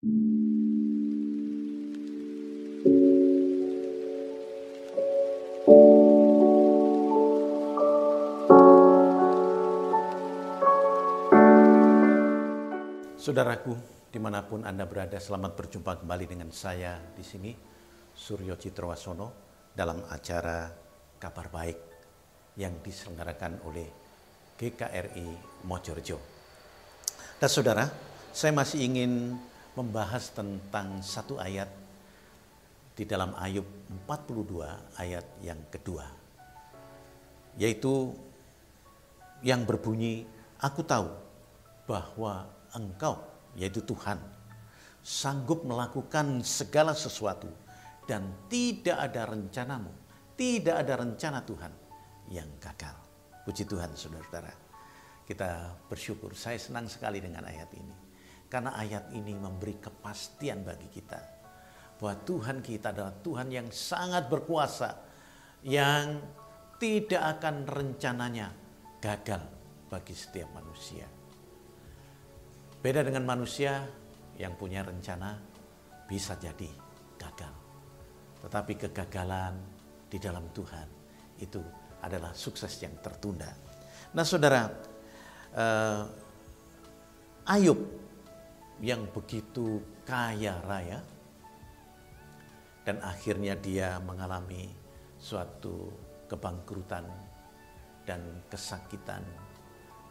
Saudaraku, di mana pun Anda berada, selamat berjumpa kembali dengan saya di sini, Suryo Citrowasono, dalam acara Kabar Baik yang diselenggarakan oleh GKRI Mojorejo. Dan saudara, saya masih ingin membahas tentang satu ayat di dalam Ayub 42 ayat yang kedua. Yaitu yang berbunyi, aku tahu bahwa engkau, yaitu Tuhan, sanggup melakukan segala sesuatu dan tidak ada rencanamu, tidak ada rencana Tuhan yang gagal. Puji Tuhan saudara-saudara. Kita bersyukur, saya senang sekali dengan ayat ini. Karena ayat ini memberi kepastian bagi kita. Bahwa Tuhan kita adalah Tuhan yang sangat berkuasa. Yang tidak akan rencananya gagal bagi setiap manusia. Beda dengan manusia yang punya rencana bisa jadi gagal. Tetapi kegagalan di dalam Tuhan itu adalah sukses yang tertunda. Nah saudara, uh, Ayub yang begitu kaya raya dan akhirnya dia mengalami suatu kebangkrutan dan kesakitan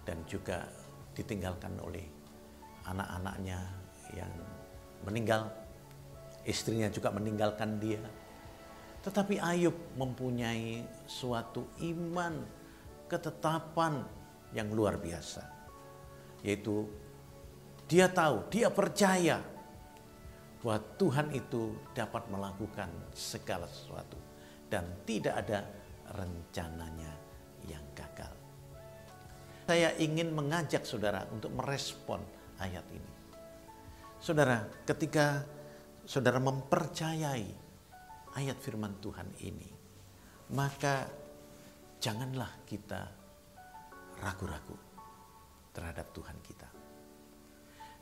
dan juga ditinggalkan oleh anak-anaknya yang meninggal, istrinya juga meninggalkan dia. Tetapi Ayub mempunyai suatu iman, ketetapan yang luar biasa. Yaitu dia tahu, dia percaya bahwa Tuhan itu dapat melakukan segala sesuatu dan tidak ada rencananya yang gagal. Saya ingin mengajak saudara untuk merespon ayat ini. Saudara, ketika saudara mempercayai ayat firman Tuhan ini, maka janganlah kita ragu-ragu terhadap Tuhan kita.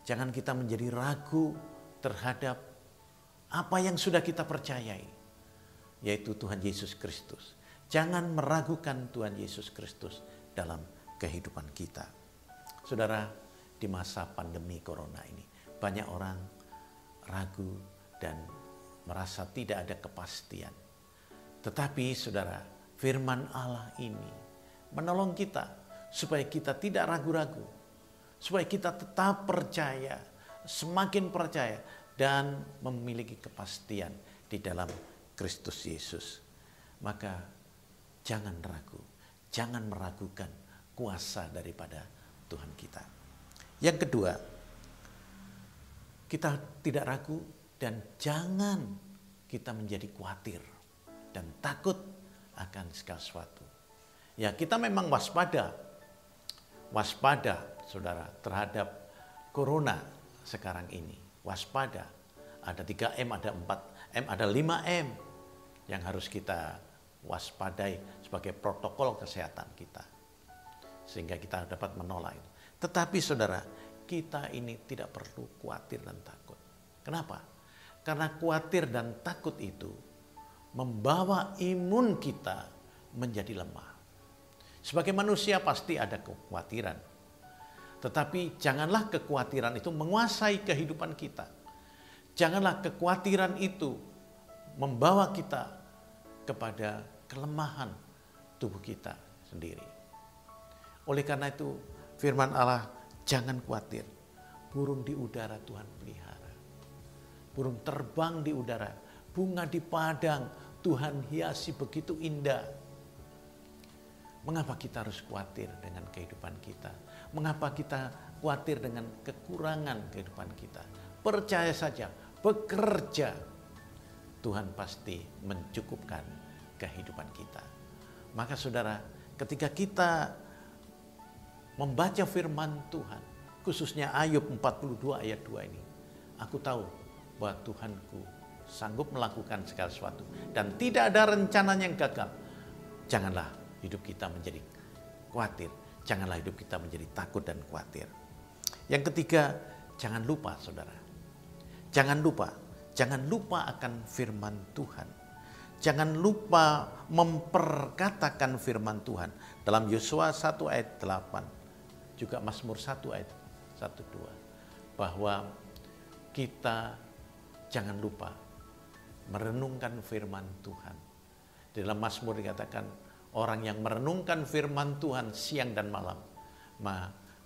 Jangan kita menjadi ragu terhadap apa yang sudah kita percayai, yaitu Tuhan Yesus Kristus. Jangan meragukan Tuhan Yesus Kristus dalam kehidupan kita. Saudara, di masa pandemi corona ini. Banyak orang ragu dan merasa tidak ada kepastian. Tetapi saudara, firman Allah ini menolong kita supaya kita tidak ragu-ragu. Supaya kita tetap percaya, semakin percaya dan memiliki kepastian di dalam Kristus Yesus. Maka jangan ragu, jangan meragukan kuasa daripada Tuhan kita. Yang kedua, kita tidak ragu dan jangan kita menjadi khawatir dan takut akan segala sesuatu. Ya kita memang waspada, waspada saudara terhadap corona sekarang ini. Waspada, ada 3M, ada 4M, ada 5M yang harus kita waspadai sebagai protokol kesehatan kita. Sehingga kita dapat menolak itu. Tetapi saudara, kita ini tidak perlu khawatir dan takut. Kenapa? Karena khawatir dan takut itu membawa imun kita menjadi lemah. Sebagai manusia pasti ada kekhawatiran. Tetapi janganlah kekhawatiran itu menguasai kehidupan kita. Janganlah kekhawatiran itu membawa kita kepada kelemahan tubuh kita sendiri. Oleh karena itu, Firman Allah, jangan khawatir. Burung di udara Tuhan pelihara. Burung terbang di udara. Bunga di padang Tuhan hiasi begitu indah. Mengapa kita harus khawatir dengan kehidupan kita? Mengapa kita khawatir dengan kekurangan kehidupan kita? Percaya saja, bekerja. Tuhan pasti mencukupkan kehidupan kita. Maka saudara, ketika kita membaca firman Tuhan, khususnya Ayub 42 ayat 2 ini, aku tahu bahwa Tuhanku sanggup melakukan segala sesuatu dan tidak ada rencana yang gagal. Janganlah hidup kita menjadi khawatir, janganlah hidup kita menjadi takut dan khawatir. Yang ketiga, jangan lupa saudara, Jangan lupa, jangan lupa akan firman Tuhan. Jangan lupa memperkatakan firman Tuhan. Dalam Yosua 1 ayat 8, juga Mazmur 1 ayat 1 2, bahwa kita jangan lupa merenungkan firman Tuhan. Dalam Mazmur dikatakan, orang yang merenungkan firman Tuhan siang dan malam,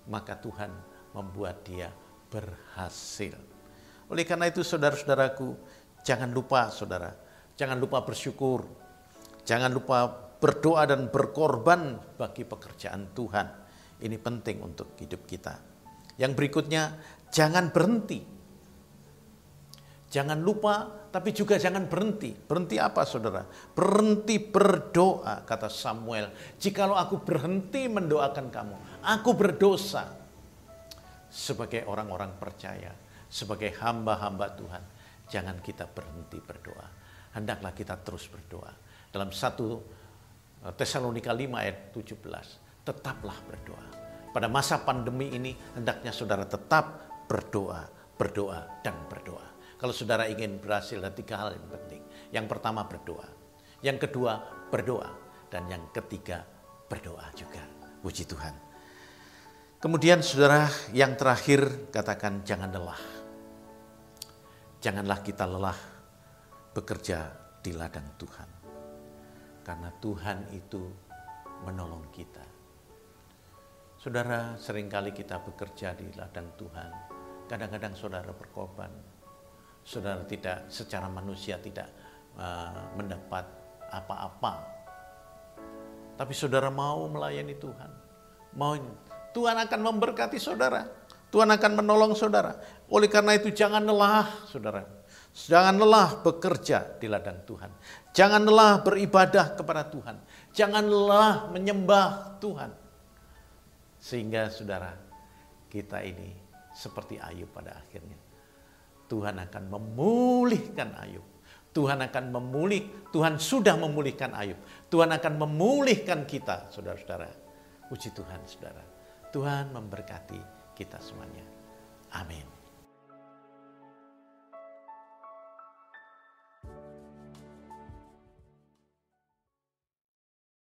maka Tuhan membuat dia berhasil. Oleh karena itu saudara-saudaraku, jangan lupa saudara, jangan lupa bersyukur, jangan lupa berdoa dan berkorban bagi pekerjaan Tuhan. Ini penting untuk hidup kita. Yang berikutnya, jangan berhenti. Jangan lupa, tapi juga jangan berhenti. Berhenti apa saudara? Berhenti berdoa, kata Samuel. Jikalau aku berhenti mendoakan kamu, aku berdosa sebagai orang-orang percaya, sebagai hamba-hamba Tuhan, jangan kita berhenti berdoa. Hendaklah kita terus berdoa. Dalam satu eh, Tesalonika 5 ayat 17, tetaplah berdoa. Pada masa pandemi ini, hendaknya saudara tetap berdoa, berdoa, dan berdoa. Kalau saudara ingin berhasil, ada tiga hal yang penting. Yang pertama berdoa. Yang kedua berdoa. Dan yang ketiga berdoa juga. Puji Tuhan. Kemudian saudara yang terakhir katakan jangan lelah. Janganlah kita lelah bekerja di ladang Tuhan. Karena Tuhan itu menolong kita. Saudara, sering kali kita bekerja di ladang Tuhan. Kadang-kadang saudara berkorban. Saudara tidak secara manusia tidak uh, mendapat apa-apa. Tapi saudara mau melayani Tuhan. Mau Tuhan akan memberkati saudara. Tuhan akan menolong saudara. Oleh karena itu jangan lelah saudara. Jangan lelah bekerja di ladang Tuhan. Jangan lelah beribadah kepada Tuhan. Jangan lelah menyembah Tuhan. Sehingga saudara kita ini seperti Ayub pada akhirnya. Tuhan akan memulihkan Ayub. Tuhan akan memulih, Tuhan sudah memulihkan Ayub. Tuhan akan memulihkan kita, saudara-saudara. Puji Tuhan, saudara. Tuhan memberkati kita semuanya. Amin.